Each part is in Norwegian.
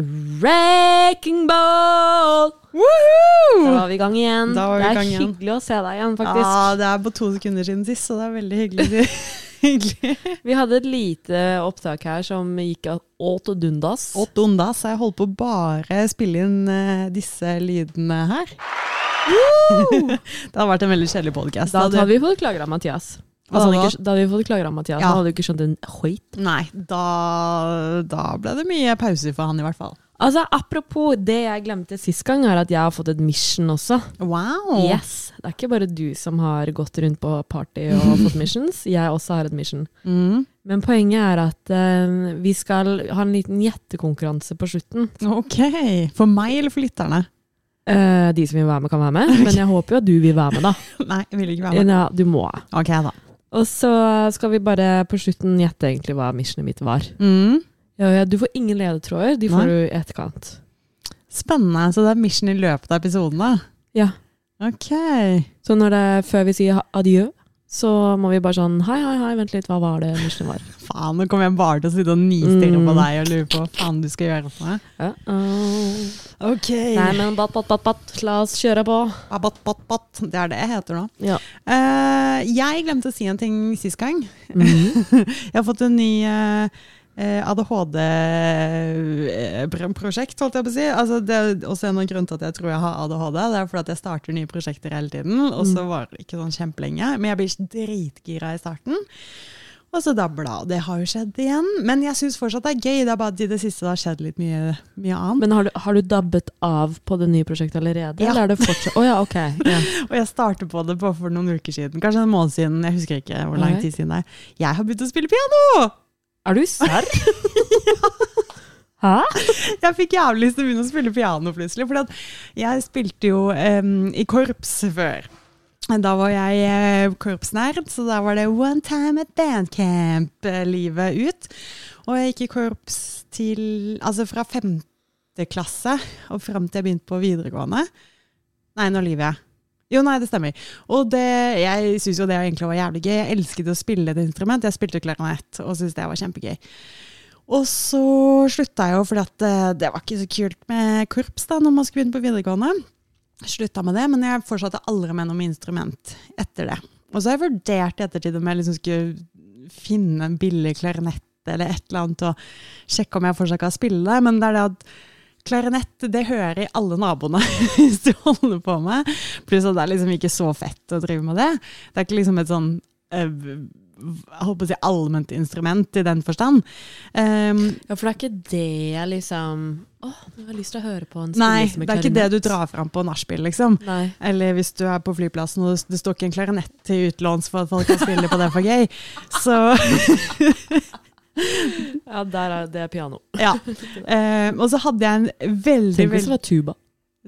Wrecking Ball! Woohoo! Da var vi i gang igjen. Det er gang igjen. hyggelig å se deg igjen, faktisk. Ja, det er på to sekunder siden sist, så det er veldig hyggelig. hyggelig. Vi hadde et lite opptak her som gikk åt og dundas. Åt dundas. Jeg holdt på å bare spille inn uh, disse lydene her. det hadde vært en veldig kjedelig podkast. Da tar vi fått klager av Mathias. Hva hadde, ikke, da hadde vi fått klager av Mathias. Ja. da hadde du ikke skjønt en høyt. Nei, da, da ble det mye pauser for han, i hvert fall. Altså, Apropos det jeg glemte sist gang, er at jeg har fått et mission også. Wow! Yes, Det er ikke bare du som har gått rundt på party og fått missions. Jeg også har et mission. Mm. Men poenget er at uh, vi skal ha en liten gjettekonkurranse på slutten. Ok. For meg eller for lytterne? Uh, de som vil være med, kan være med. Men jeg håper jo at du vil være med, da. Nei, jeg vil ikke være med. Ja, du må. Ok, da. Og så skal vi bare på slutten gjette egentlig hva missionet mitt var. Mm. Ja, ja, du får ingen ledetråder, de får Nei. du i etterkant. Spennende. Så det er mission i løpet av episoden, da? Ja. Ok. Så det, før vi sier adjø, så må vi bare sånn Hei, hei, hei, vent litt, hva var det missionet var? Faen, nå kommer jeg bare til å sitte og nistirre på Mm. deg og lure på hva faen du skal gjøre for meg. Uh-oh. Ok. Nei, men batt, batt, batt, batt. La oss kjøre på. Bat, bat, bat. Det er det jeg heter nå. Ja. Uh, jeg glemte å si en ting sist gang. Mhm. Jeg har fått en ny uh, ADHD-prosjekt, holdt jeg på å si. Altså, det er også en av grunnene til at jeg tror jeg har ADHD. Det er fordi at jeg starter nye prosjekter hele tiden, og så varer det ikke sånn kjempelenge. Men jeg blir dritgira i starten. Og så dabla, og det har jo skjedd igjen. Men jeg syns fortsatt det er gøy. Det er bare at i det siste det har skjedd litt mye, mye annet. Men har du, har du dabbet av på det nye prosjektet allerede? Ja. Eller er det fortsatt oh, ja, ok. Yeah. Og jeg startet på det på for noen uker siden. Kanskje en måned siden. Jeg husker ikke hvor lang tid siden det er. Jeg har begynt å spille piano! Er du serr? Hæ? Jeg fikk jævlig lyst til å begynne å spille piano plutselig. For jeg spilte jo um, i korps før. Da var jeg eh, korpsnerd, så da var det one time at bandcamp-livet ut. Og jeg gikk i korps til Altså fra femte klasse og fram til jeg begynte på videregående. Nei, nå lyver jeg. Jo, nei, det stemmer. Og det, jeg syns jo det egentlig var jævlig gøy. Jeg elsket å spille et instrument. Jeg spilte klarinett og syntes det var kjempegøy. Og så slutta jeg jo fordi at eh, det var ikke så kult med korps da, når man skulle begynne på videregående. Slutta med det, men jeg fortsatte aldri med noe med instrument etter det. Og så har jeg vurdert i ettertid om jeg liksom skulle finne en billig klarinett eller et eller annet og sjekke om jeg fortsatt kan spille det, men det er det at klarinett det hører i alle naboene hvis du holder på med. Pluss at det er liksom ikke så fett å drive med det. Det er ikke liksom et sånn jeg holdt på å si allment instrument i den forstand. Um, Ja, for det er ikke det jeg liksom Åh, jeg har lyst til å høre på en nei, det er ikke det du drar fram på nachspiel, liksom. Nei. Eller hvis du er på flyplassen og det står ikke en klarinett til utlåns for at folk kan spille på det for gøy. Så Ja, der er det er piano. ja. Um, og så hadde jeg en veldig, Tenk hvis det var tuba.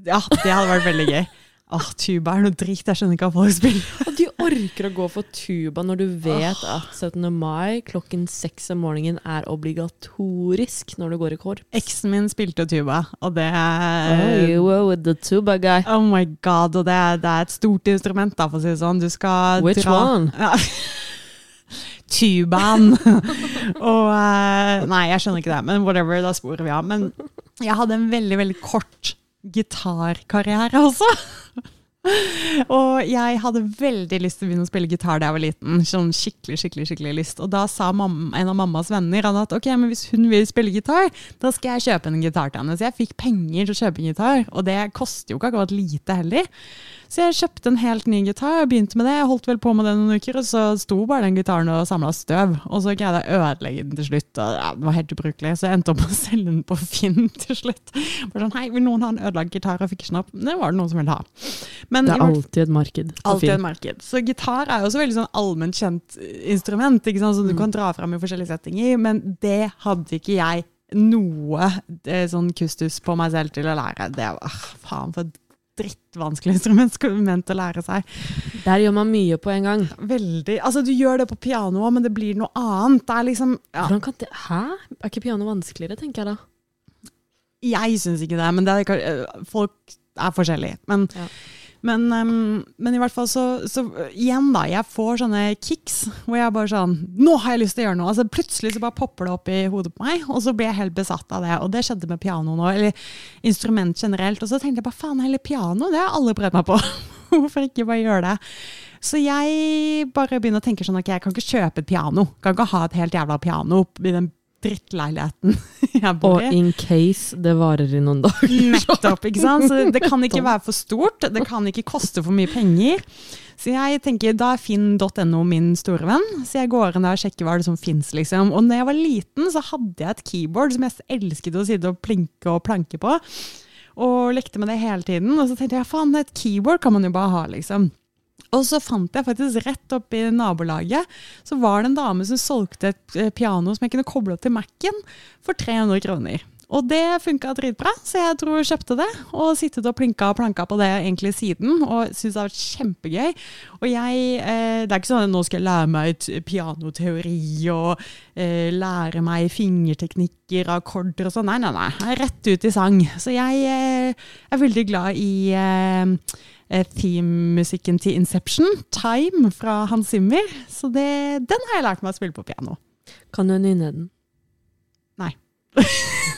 Ja, det hadde vært veldig gøy. Åh, tuba er noe dritt. Jeg skjønner ikke hva folk spiller. Orker å gå for tuba når du vet at 17. mai klokken seks om morgenen er obligatorisk når du går i korps. Eksen min spilte tuba, og det Oh, you were with the tuba guy. Oh my god, og det det er et stort instrument, da, for å si det sånn. Du skal Which dra one? Ja. Tubaen. og uh, Nei, jeg skjønner ikke det, men whatever, da sporer vi av. Men jeg hadde en veldig, veldig kort gitarkarriere også. og jeg hadde veldig lyst til å begynne å spille gitar da jeg var liten. Sånn skikkelig, skikkelig, skikkelig lyst. Og da sa mamma, en av mammas venner at ok, men hvis hun vil spille gitar, da skal jeg kjøpe en gitar til henne. Så jeg fikk penger til å kjøpe en gitar, og det koster jo ikke akkurat lite heller. Så jeg kjøpte en helt ny gitar og begynte med det. Jeg holdt vel på med det noen uker, og så sto bare den gitaren og samla støv. Og så greide jeg å ødelegge den til slutt. Og ja, det var helt ubrukelig, så jeg endte opp med å selge den på Finn til slutt. Bare sånn, hei, vil noen ha en ødelagt gitar? Og fikk den opp. Det var det noen som ville ha. Men Det er alltid et marked. Alltid et marked. Så gitar er jo også veldig sånn allment kjent instrument, ikke sant? som du kan dra fram i forskjellige settinger, men det hadde ikke jeg noe eh, sånn kustus på meg selv til å lære. Det var ah, faen for et drittvanskelig instrument å lære seg. Der gjør man mye på en gang. Veldig, altså Du gjør det på piano, òg, men det blir noe annet. Det er liksom ja, det, hæ? Er ikke piano vanskeligere, tenker jeg da? Jeg syns ikke det, men det er, folk er forskjellige. Men Ja. Men, um, men i hvert fall så, så igjen, da. Jeg får sånne kicks hvor jeg bare sånn Nå har jeg lyst til å gjøre noe! Altså Plutselig så bare popper det opp i hodet på meg, og så blir jeg helt besatt av det. Og det skjedde med piano nå, eller instrument generelt. Og så tenkte jeg bare faen heller piano, det har alle prøvd meg på. Hvorfor ikke bare gjøre det? Så jeg bare begynner å tenke sånn at jeg kan ikke kjøpe et piano. Kan ikke ha et helt jævla piano i den drittleiligheten jeg bor i. Og in case det varer i noen dager. Nettopp, ikke sant? Så det kan ikke være for stort, det kan ikke koste for mye penger. Så jeg tenker, da er finn.no min store venn, så jeg går inn der og sjekker hva det som finnes. Liksom. Og når jeg var liten, så hadde jeg et keyboard som jeg elsket å sitte og plinke og planke på. Og lekte med det hele tiden. Og så tenkte jeg, faen, et keyboard kan man jo bare ha, liksom. Og så fant jeg faktisk rett opp i nabolaget, så var det en dame som solgte et eh, piano som jeg kunne koble opp til Mac-en for 300 kroner. Og det funka dritbra, så jeg tror jeg kjøpte det. Og sittet og plinka og planka på det egentlig siden, og syntes det har vært kjempegøy. Og jeg, eh, det er ikke sånn at nå skal jeg lære meg et pianoteori og eh, lære meg fingerteknikker, akkorder og sånn. Nei, nei, nei. Jeg er rett ut i sang. Så jeg eh, er veldig glad i eh, eh, theme-musikken til Inception, 'Time' fra Hans Zimmer. Så det, den har jeg lært meg å spille på piano. Kan du nynne den?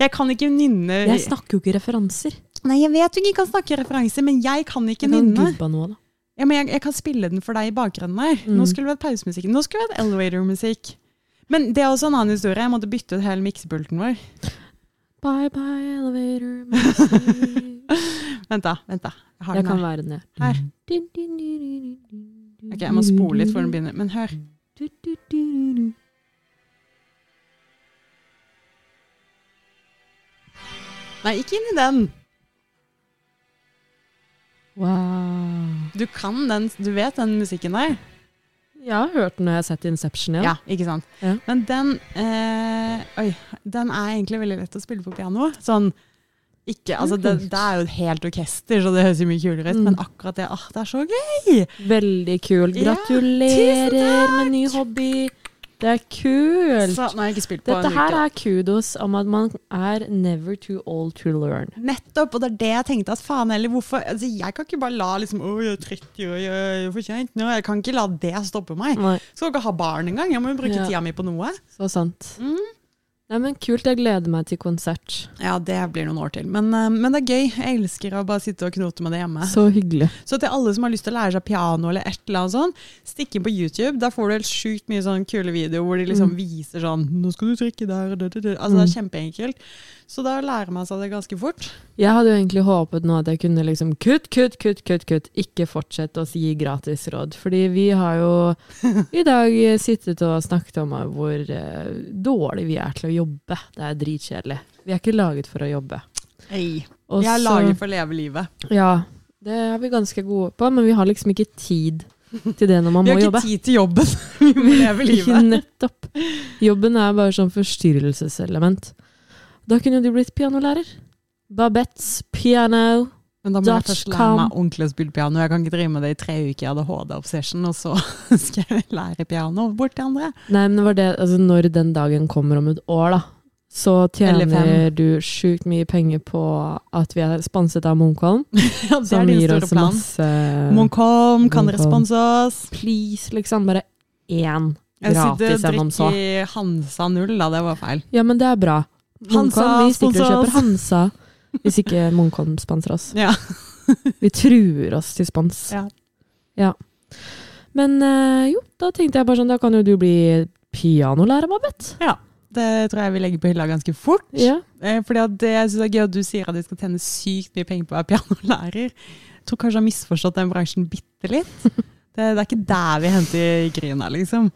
Jeg kan ikke nynne Jeg snakker jo ikke referanser. Nei, jeg vet du ikke kan snakke referanser, men jeg kan ikke Jeg kan nynne. noe, da. Ja, men jeg, jeg kan spille den for deg i bakgrunnen her. Mm. Nå skulle det hatt pausemusikk. Nå skulle det hatt elevator-musikk. Men det er også en annen historie. Jeg måtte bytte ut hele miksepulten vår. Bye bye, elevator. Vent, da. vent da. Jeg har Jeg den kan her. være den, ja. Her. Ok, Jeg må spole litt før den begynner. Men hør. Nei, ikke inn i den. Wow. Du kan den, du vet den musikken der? Jeg har hørt den når jeg har sett Inception igjen. Ja, ikke sant? Ja. Men den eh, Oi, den er egentlig veldig lett å spille på piano. Sånn ikke, altså det, det er jo et helt orkester, så det høres jo mye kulere ut, Mm. men akkurat det, ah, det er så gøy! Veldig kul. Gratulerer ja, med ny hobby. Det er kult. Så, på Dette her er kudos om at man er never too old to learn. Nettopp, og det er det jeg tenkte at faen eller hvorfor altså, Jeg kan ikke bare la liksom, å, jeg er 30 og jeg er for sent nå. Jeg kan ikke la det stoppe meg. Nei, Skal ikke ha barn engang. Jeg må jo bruke Ja. tida mi på noe. så sant. Mm. Nei, men Kult. Jeg gleder meg til konsert. Ja, det blir noen år til. Men, eh, men det er gøy. Jeg elsker å bare sitte og knote med det hjemme. Så hyggelig. Så til alle som har lyst til å lære seg piano eller et eller annet sånn, stikk inn på YouTube. Der får du helt sjukt mye sånn kule videoer hvor de liksom Mm. viser sånn Nå skal du trykke der, og det, det, det. Altså det er kjempeenkelt. Så da lærer man seg det ganske fort. Jeg hadde jo egentlig håpet nå at jeg kunne liksom kutt, kutt, kutt, kutt, kutt. Ikke fortsette å gi gratisråd. Fordi vi har jo i dag sittet og snakket om hvor uh, dårlig vi er til å jobbe. Det er dritkjedelig. Vi er ikke laget for å jobbe. Nei. Vi er laget for å leve livet. Ja, det er vi ganske gode på, men vi har liksom ikke tid til det når man må jobbe. Vi har jobbe. ikke tid til jobben. Vi må leve livet. Nettopp. Jobben er bare sånn forstyrrelseselement. Da kunne du blitt pianolærer. Babettes piano. Men da må jeg først lære meg ordentlig å spille piano. Jeg kan ikke drive med det i tre uker. Jeg hadde HD-obsession, og så skal jeg lære piano bort til andre. Nei, men det var det, altså når den dagen kommer om et år, da, så tjener du sjukt mye penger på at vi er sponset av Munkholm. Ja, det Som er din gir store oss plan. masse Munkholm, kan dere sponse oss? Please, liksom. Bare én Jeg sitter gratis og gjennom så. drikker Hansa null, da. Det var feil. Ja, men det er bra. Hansa, Munkholm, vi stikker og kjøper. Hansa hvis ikke Munkholm sponser oss. Ja. Vi truer oss til spons. Ja. Men eh, jo, da tenkte jeg bare sånn, da kan jo du bli pianolærer, Babette. Det tror jeg vi legger på hylla ganske fort. Ja. Eh, Fordi det, jeg synes det er gøy at du sier at de skal tjene sykt mye penger på å være pianolærer. Jeg tror kanskje jeg har misforstått den bransjen bitte litt. Det, det er ikke der vi henter gryna, liksom.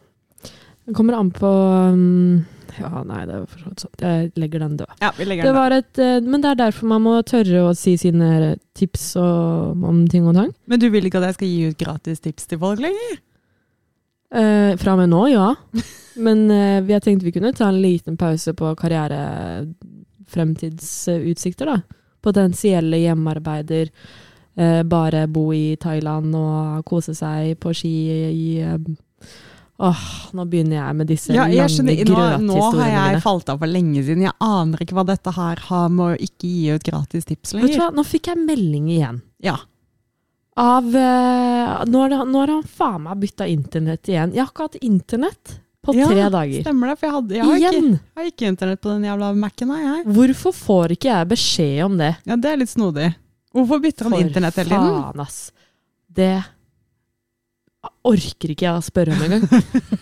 Det kommer an på um, Ja, nei, det er for så vidt sånn. Jeg legger den død. Ja, vi legger den var et, uh, men det er derfor man må tørre å si sine tips og, om ting og tang. Men du vil ikke at jeg skal gi ut gratis tips til folk lenger? Uh, fra og med nå, ja. Men uh, vi har tenkt vi kunne ta en liten pause på karrierefremtidsutsikter, da. Potensielle hjemmearbeider. Uh, bare bo i Thailand og kose seg på ski i Åh, nå begynner jeg med disse Ja, jeg lange skjønner, nå, nå har jeg mine. falt av for lenge siden. Jeg aner ikke hva dette her har med å ikke gi ut gratis tips lenger. Vet du hva, nå fikk jeg melding igjen. Ja. Av uh, Nå har han- faen meg bytta internett igjen. Jeg har ikke hatt internett på Ja, tre dager. Stemmer det? For jeg, hadde, jeg, har ikke, jeg har ikke internett på den jævla Mac-en. Hvorfor får ikke jeg beskjed om det? Ja, det er litt snodig. Hvorfor bytter han internett hele tiden? faen, ass. Det orker ikke jeg å spørre om engang.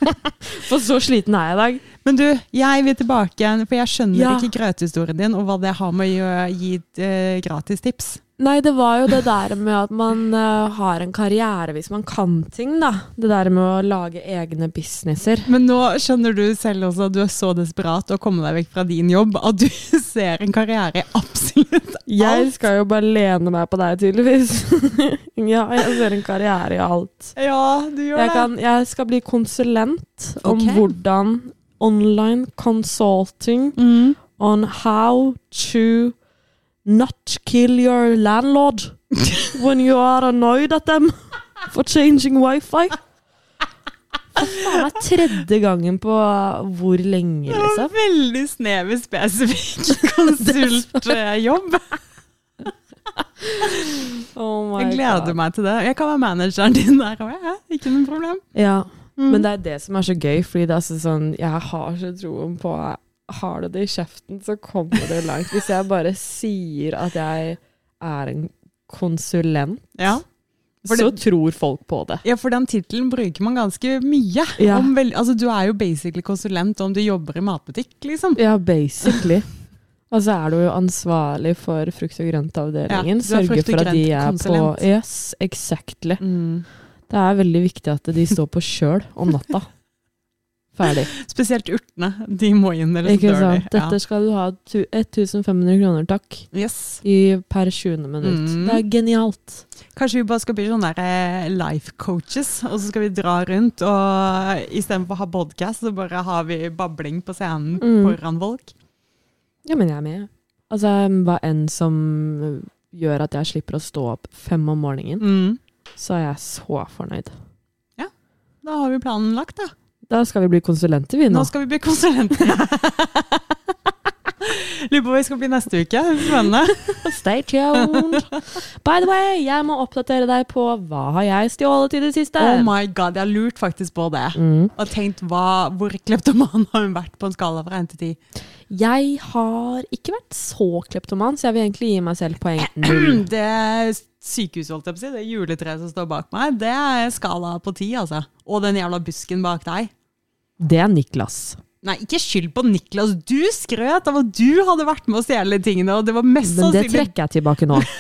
For så sliten er jeg i dag. Men du, jeg vil tilbake igjen, for jeg skjønner Ja. ikke grøthistorien din, og hva det har med å gi uh, gratis tips. Nei, det var jo det der med at man uh, har en karriere hvis man kan ting, da. Det der med å lage egne businesser. Men nå skjønner du selv også at du er så desperat å komme deg vekk fra din jobb, at du ser en karriere i absolutt alt. Jeg skal jo bare lene meg på deg, tydeligvis. ja, jeg ser en karriere i alt. Ja, du gjør Jeg, kan, jeg skal bli konsulent om okay. hvordan online consulting Mm. on how to not kill your landlord when you are annoyed at them for changing wifi. Det er tredje gangen på hvor lenge, Det var liksom. veldig snever, spesifikk konsultjobb. Oh my Jeg gleder God. meg til det. Jeg kan være manageren din der òg, ikke noe problem. Ja, Mm. men det er det som er så gøy, fordi det er så sånn Jeg har så troen på Har du det i kjeften, så kommer du langt. Hvis jeg bare sier at jeg er en konsulent, Ja. For så tror folk på det. Ja, for den tittelen bruker man ganske mye. Ja. Om vel, altså, du er jo basically konsulent om du jobber i matbutikk, liksom. Ja, basically. Og så er du jo ansvarlig for frukt- og grøntavdelingen. Ja, Sørge for at de er på. Yes, exactly. Mm. Det er veldig viktig at de står på sjøl om natta. Ferdig. Spesielt urtene. De må inn, eller Ikke dør sant? de. Dette skal du ha 1500 kroner, takk. Yes. I per 20. minutt. Mm. Det er genialt. Kanskje vi bare skal bli sånne eh, life coaches, og så skal vi dra rundt, og istedenfor å ha podcast, så bare har vi babling på scenen Mm. foran folk. Ja, men jeg er med. Altså, hva enn som gjør at jeg slipper å stå opp fem om morgenen, Mm. Så er jeg så fornøyd. Ja. Da har vi planen lagt, da. Da skal vi bli konsulenter, vi Nå nå. skal vi bli konsulenter. Lurer på hva vi skal bli neste uke. Spennende. Stay tuned. By the way, jeg må oppdatere deg på hva har jeg stjålet i det siste. Oh my god, jeg har lurt faktisk på det. Mm. Og tenkt hva, hvor kleptoman har hun vært på en skala fra 1 til 10? Jeg har ikke vært så kleptoman, så jeg vil egentlig gi meg selv poeng null. Det sykehuset, holdt jeg på å si, det juletreet som står bak meg, det er skala på ti, altså. Og den jævla busken bak deg. Det er Niklas. Nei, ikke skyld på Niklas. Du skrøt av at du hadde vært med å stjele tingene, og det var mest Men det trekker jeg tilbake nå.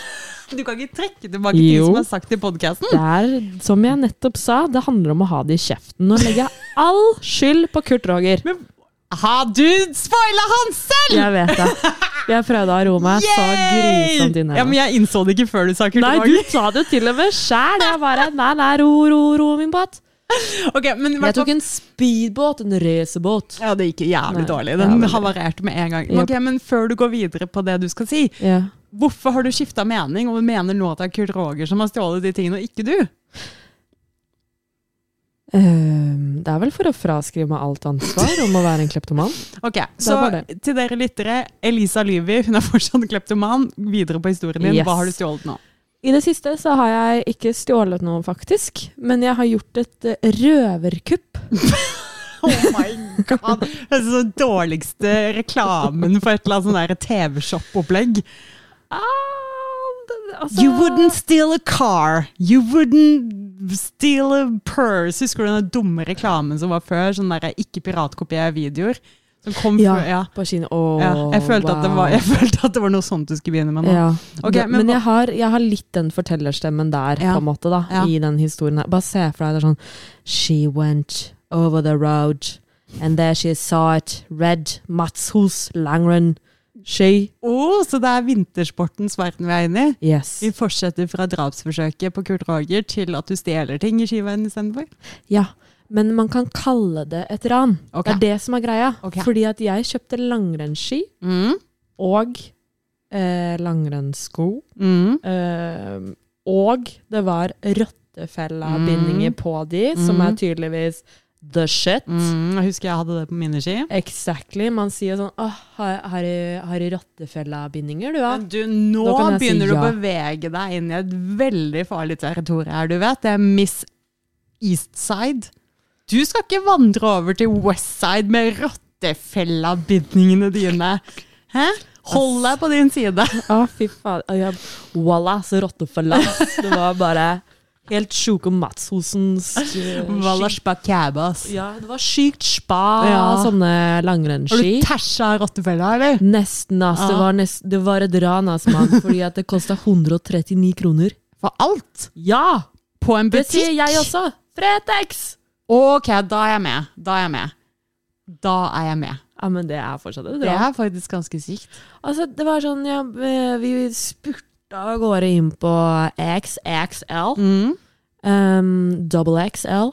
Du kan ikke trekke tilbake ting Jo. som er sagt i podkasten. Det er, som jeg nettopp sa, det handler om å ha det i kjeften. Nå legger jeg all skyld på Kurt Roger. Har du spoila han selv?! Jeg vet det. Jeg prøvde å roe meg så grusomt inn Ja, men jeg innså det ikke før du sa Kurt Nei, du sa det jo til og med sjæl. Jeg bare Nei, nei, ro, ro, ro, min båt. Okay, men Jeg tok en speedbåt, en racerbåt. Ja, det gikk jævlig Nei, dårlig. Den jævlig. havarerte med en gang. Yep. Ok, Men før du går videre på det du skal si, yeah. hvorfor har du skifta mening og mener nå at det er Kurt Roger som har stjålet de tingene, og ikke du? Ehm, det er vel for å fraskrive meg alt ansvar om å være en kleptoman. Ok, Så til dere lyttere, Elisa Lyvi, hun er fortsatt kleptoman. Videre på historien din. Yes. Hva har du stjålet nå? I det siste så har jeg ikke stjålet noe, faktisk. Men jeg har gjort et eh, røverkupp. Oh my god! Det er den dårligste reklamen for et eller annet sånn TV-shop-opplegg. Ah, altså- You wouldn't steal a car. You wouldn't steal a purse. Husker du den dumme reklamen som var før? Sånn der ikke piratkopier videoer. Som kom Ja, før, ja. på kino. Oh, ja. Jeg, følte at det var, jeg følte at det var noe sånt du skulle begynne med nå. Ja. Okay, men men jeg har, jeg har litt den fortellerstemmen der, på en måte, da, i den historien her. Bare se for deg det er sånn She went over the road, and there she saw it, red Matshus Langren. She Oh, så det er vintersportens verden vi er inne i? Yes. Vi fortsetter fra drapsforsøket på Kurt Roger til at du stjeler ting i skiveien istedenfor? Ja. Men man kan kalle det et ran. Okay. Det er det som er greia. Okay. Fordi at jeg kjøpte langrennsski Mm. og eh, langrennssko. Mm. Eh, og det var rottefellabindinger Mm. på de, som Mm. er tydeligvis the shit. Mm, jeg husker jeg hadde det på mine ski. Exactly. Man sier sånn Åh, har, har, har rottefella-bindinger, du, da? Men du, nå kan si begynner du å ja. bevege deg inn i et veldig farlig territorium her, du vet. Det er Miss Eastside. Du skal ikke vandre over til Westside med rottefella-bindingene dine. Hæ? Hold deg på din side. Å, fy faen. Walla, så rottefella. Det var bare helt sjuke Matshosens uh, Walla spakabas. Ja, det var sykt spa, Ja. sånne Har du tæsja rottefella, eller? Nesten, ass. Det var, nest, det var et ran, ass, mann. Fordi at det kosta 139 kroner. For alt? Ja! På en butikk? Det sier jeg også. Fretex! Ok, da er jeg med. Da er jeg med. Da er jeg med. Ja, men det er fortsatt et Det er faktisk ganske sykt. Altså, det var sånn, ja, vi spurta av gårde inn på XXL. Mm. Um, double XL.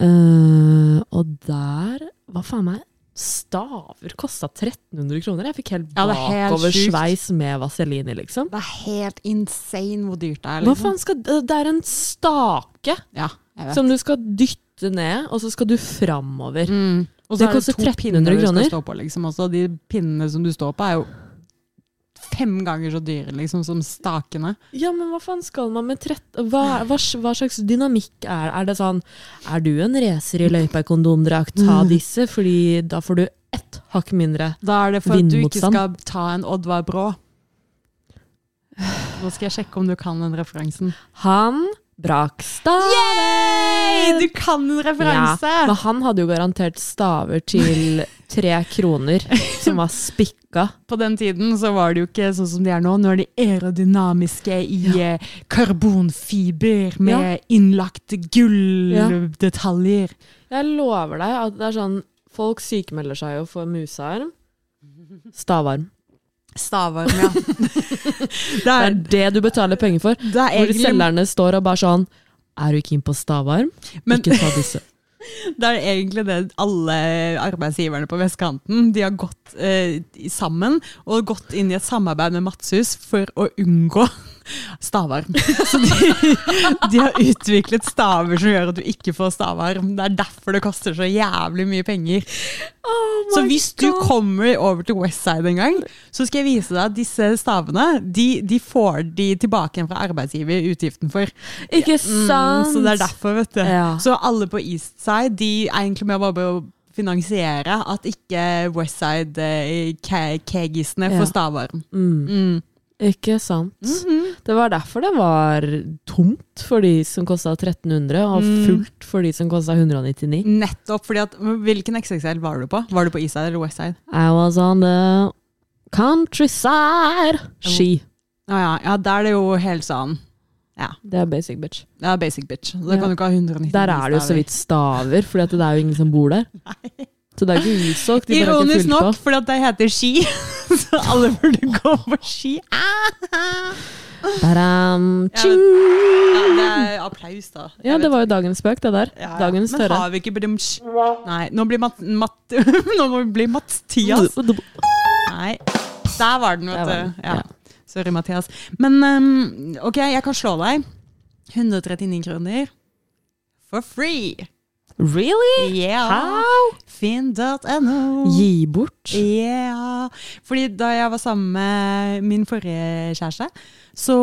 Eh, og der Hva faen meg? Staver kosta 1300 kroner. Jeg fikk helt Ja, det er bakoversveis med vaseline, liksom. Det er helt insane hvor dyrt det er. Hva Liksom. faen skal Det er en stake Ja, som du skal dytte ned, og så skal du framover. Mm. Og Det så er koster to 1300 pinner du kroner. på, liksom. De pinnene som du står på, er jo fem ganger så dyre liksom, som stakene. Ja, men hva faen skal man med 13 hva, hva, hva slags dynamikk er Er det sånn Er du en racer i løypa i kondomdrakt, ta disse, fordi da får du ett hakk mindre. Da er det for at du ikke skal ta en Oddvar Brå. Nå skal jeg sjekke om du kan den referansen. Han Brakstad! Yay! Du kan en referanse! Ja, men han hadde jo garantert staver til tre kroner, som var spikka. På den tiden så var det jo ikke sånn som de er nå. Nå er de aerodynamiske i ja. karbonfiber med innlagte gulldetaljer. Jeg lover deg at det er sånn Folk sykemelder seg jo for musearm. Stavarm. Stavarm, ja. det, er, det du betaler penger for. Hvor egentlig selgerne står og bare sånn Er du keen på stavarm? Men- Ikke ta disse. Det er egentlig det alle arbeidsgiverne på vestkanten De har gått eh, sammen og gått inn i et samarbeid med Matshus for å unngå stavarm. Så de, de har utviklet staver som gjør at du ikke får stavarm. Det er derfor det koster så jævlig mye penger. Så hvis du kommer over til Westside en gang, så skal jeg vise deg at disse stavene de, de får de tilbake igjen fra arbeidsgiver utgiften for. Ikke Mm, sant? så det er derfor, vet du. Ja. Så alle på Eastside de er egentlig med bare å finansiere at ikke Westside-kegisene Ja. får stavarm. Mm. Mm. Ikke sant. Mhm. Det var derfor det var tomt for de som kosta 1300, og Mm. fullt for de som kosta 199. Nettopp. fordi at, Hvilken XXL var du på? Var du på Eastside eller Westside? I was on the countryside. Ski. Ja, ja, ja, der er det jo helt sånn Det er basic bitch. Ja, basic bitch. Da Ja. kan du ikke ha 199 Der er det jo så vidt staver, for det er jo ingen som bor der. Så det er ikke utsolgt. bare ikke Ironisk nok, fordi det heter ski. så alle burde gå på ski. Badam, Ja! Ja, det er applaus, da. Ja, det var jo dagens spøk, det der. Ja. Dagens Men har vi ikke bedumsj? Nei, nå blir Mat... mat Nå må vi bli Mathias. Nei, der var den, vet du. Ja. ja. Sorry, Mathias. Men um, ok, jeg kan slå deg. 139 kroner for free. Really? Yeah. How? Finn.no. Gi bort? Ja. Fordi da jeg var sammen med min forrige kjæreste, så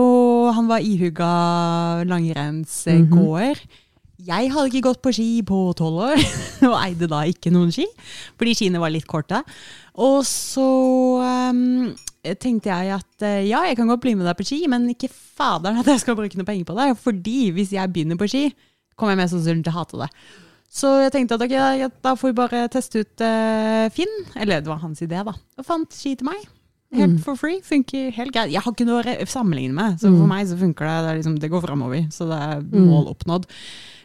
han var ihugga langrennsgåer. Jeg hadde ikke gått på ski på tolv år, og eide da ikke noen ski, fordi skiene var litt korte. Og så um, tenkte jeg at eh, ja, jeg kan godt bli med deg på ski, men ikke faderen at jeg skal bruke noe penger på det. Fordi hvis jeg begynner på ski, kommer jeg mest sannsynlig til å hate det. Så jeg tenkte at okay, ja, da får vi bare teste ut uh, Finn. Eller det var hans idé, da. Og fant ski til meg. Helt Mm. for free. Funker helt greit. Jeg har ikke noe å sammenligne med, så for Mm. meg så funker det. Det, er liksom, det går framover, så det er Mm. mål oppnådd.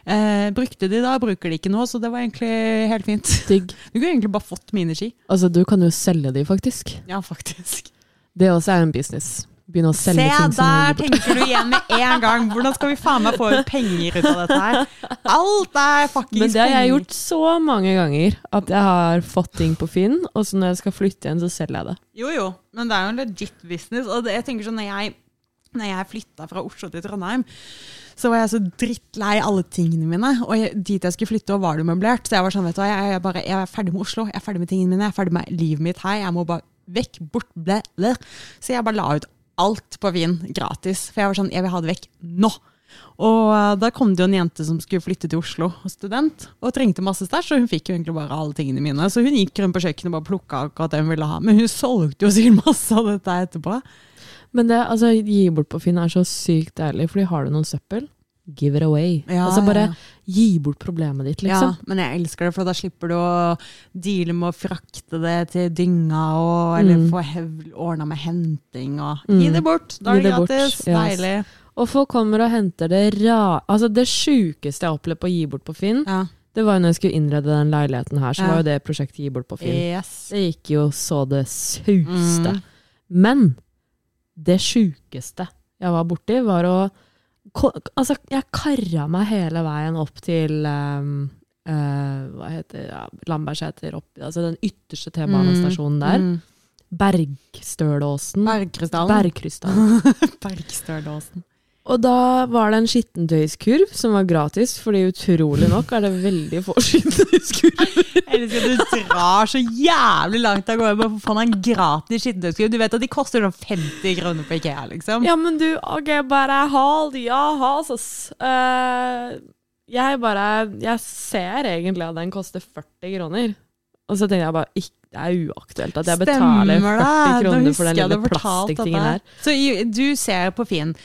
Eh, brukte de da, bruker de ikke nå, så det var egentlig helt fint. Digg. Du kunne egentlig bare fått mine ski. Altså, du kan jo selge de, faktisk. Ja, faktisk. Det også er en business. Begynne å Se selge ting som der tenker du igjen med en gang! Hvordan skal vi faen meg få ut penger ut av dette her? Alt er fuckings Men det har jeg gjort så mange ganger. At jeg har fått ting på Finn, og så når jeg skal flytte igjen, så selger jeg det. Jo, jo, men det er jo en legit business. Og det, jeg tenker sånn, når jeg når jeg flytta fra Oslo til Trondheim, så var jeg så drittlei alle tingene mine. Og jeg, dit jeg skulle flytte, var det møblert. Så jeg var sånn, vet du hva, jeg, jeg, bare, jeg er ferdig med Oslo, jeg er ferdig med tingene mine, jeg er ferdig med livet mitt her. Jeg må bare vekk, bort, ble, ble. Så jeg bare la ut alt på Vin gratis. For jeg var sånn, jeg vil ha det vekk nå. Og uh, da kom det jo en jente som skulle flytte til Oslo, student, og trengte masse stæsj, og hun fikk jo egentlig bare alle tingene mine. Så hun gikk rundt på kjøkkenet og bare plukka akkurat det hun ville ha. Men hun solgte jo sikkert masse av dette etterpå. Men det, altså, gi bort på Finn er så sykt deilig, fordi har du noen søppel, give it away. Ja, altså bare ja, gi bort problemet ditt, liksom. Ja, men jeg elsker det, for da slipper du å deale med å frakte det til dynga, og, eller Mm. få ordna med henting, og Mm. gi det bort. Da er det gratis. yes. Deilig. Og folk kommer og henter det ra... Altså, det sjukeste jeg opplevde på å gi bort på Finn, Ja. det var jo når jeg skulle innrede den leiligheten her, så var jo det prosjektet gi bort på Finn. Yes. Det gikk jo så det suste. Mm. Men det sjukeste jeg var borti, var å Altså, jeg kara meg hele veien opp til um, uh, Hva heter? Ja, Lambertseter, altså den ytterste T-banestasjonen der. Mm. Bergstølåsen. Bergkrystallen. Bergkrystallen. Bergstølåsen. Og da var det en skittentøyskurv som var gratis, fordi utrolig nok er det veldig få skittentøyskurver. Jeg elsker at du drar så jævlig langt av gårde bare for å få en gratis skittentøyskurv. Du vet at de koster sånn 50 kroner på Ikea, liksom. Ja, men du, ok, bare hold, ja, hases. Uh, jeg bare, jeg ser egentlig at den koster 40 kroner. Og så tenker jeg bare, ikke det er uaktuelt at jeg betaler 40 Nå kroner for den lille du plastikktingen her. Så du ser på Finn.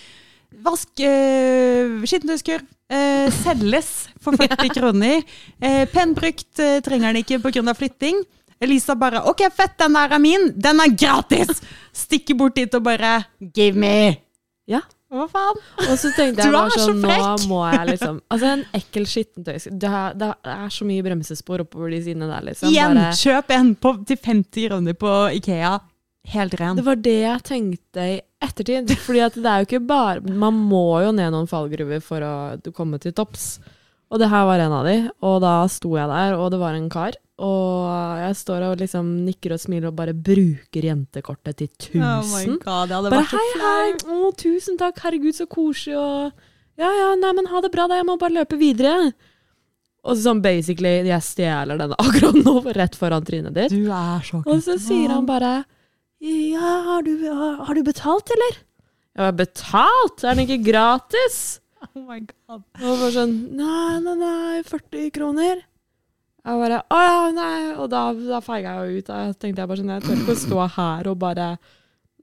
Vask uh, skittentøyskurv. eh, selges for 40 kroner. Uh, Pennbrukt uh, trenger den ikke pga. flytting. Elisa bare 'OK, fett, den der er min. Den er gratis!' Stikker bort dit og bare 'Give me'. Ja. Hva faen? Og så tenkte jeg bare sånn, så nå må jeg liksom Altså, en ekkel skittentøyskurv det, det er så mye bremsespor oppover de sidene der, liksom. Igjen, kjøp en på, til 50 kroner på Ikea. Helt ren. Det var det jeg tenkte i ettertid. Fordi at det er jo ikke bare Man må jo ned noen fallgruver for å komme til topps. Og det her var en av de. Og da sto jeg der, og det var en kar. Og jeg står og liksom nikker og smiler og bare bruker jentekortet til 1000. Oh my god, jeg hadde bare hei, hei, å, tusen takk, herregud, så koselig, og ja, ja, nei, men ha det bra, da, jeg må bare løpe videre. Og så sånn basically, jeg stjeler den akkurat nå, rett foran trynet ditt. Du er så Og så sier han bare Ja, har du, har, du betalt, eller? Jeg har betalt? Er den ikke gratis? Oh my god. Og bare sånn Nei, nei, nei, 40 kroner. Jeg bare Å ja, nei. Og da, da feiga jeg jo ut. Da tenkte jeg bare sånn Jeg tør ikke å stå her og bare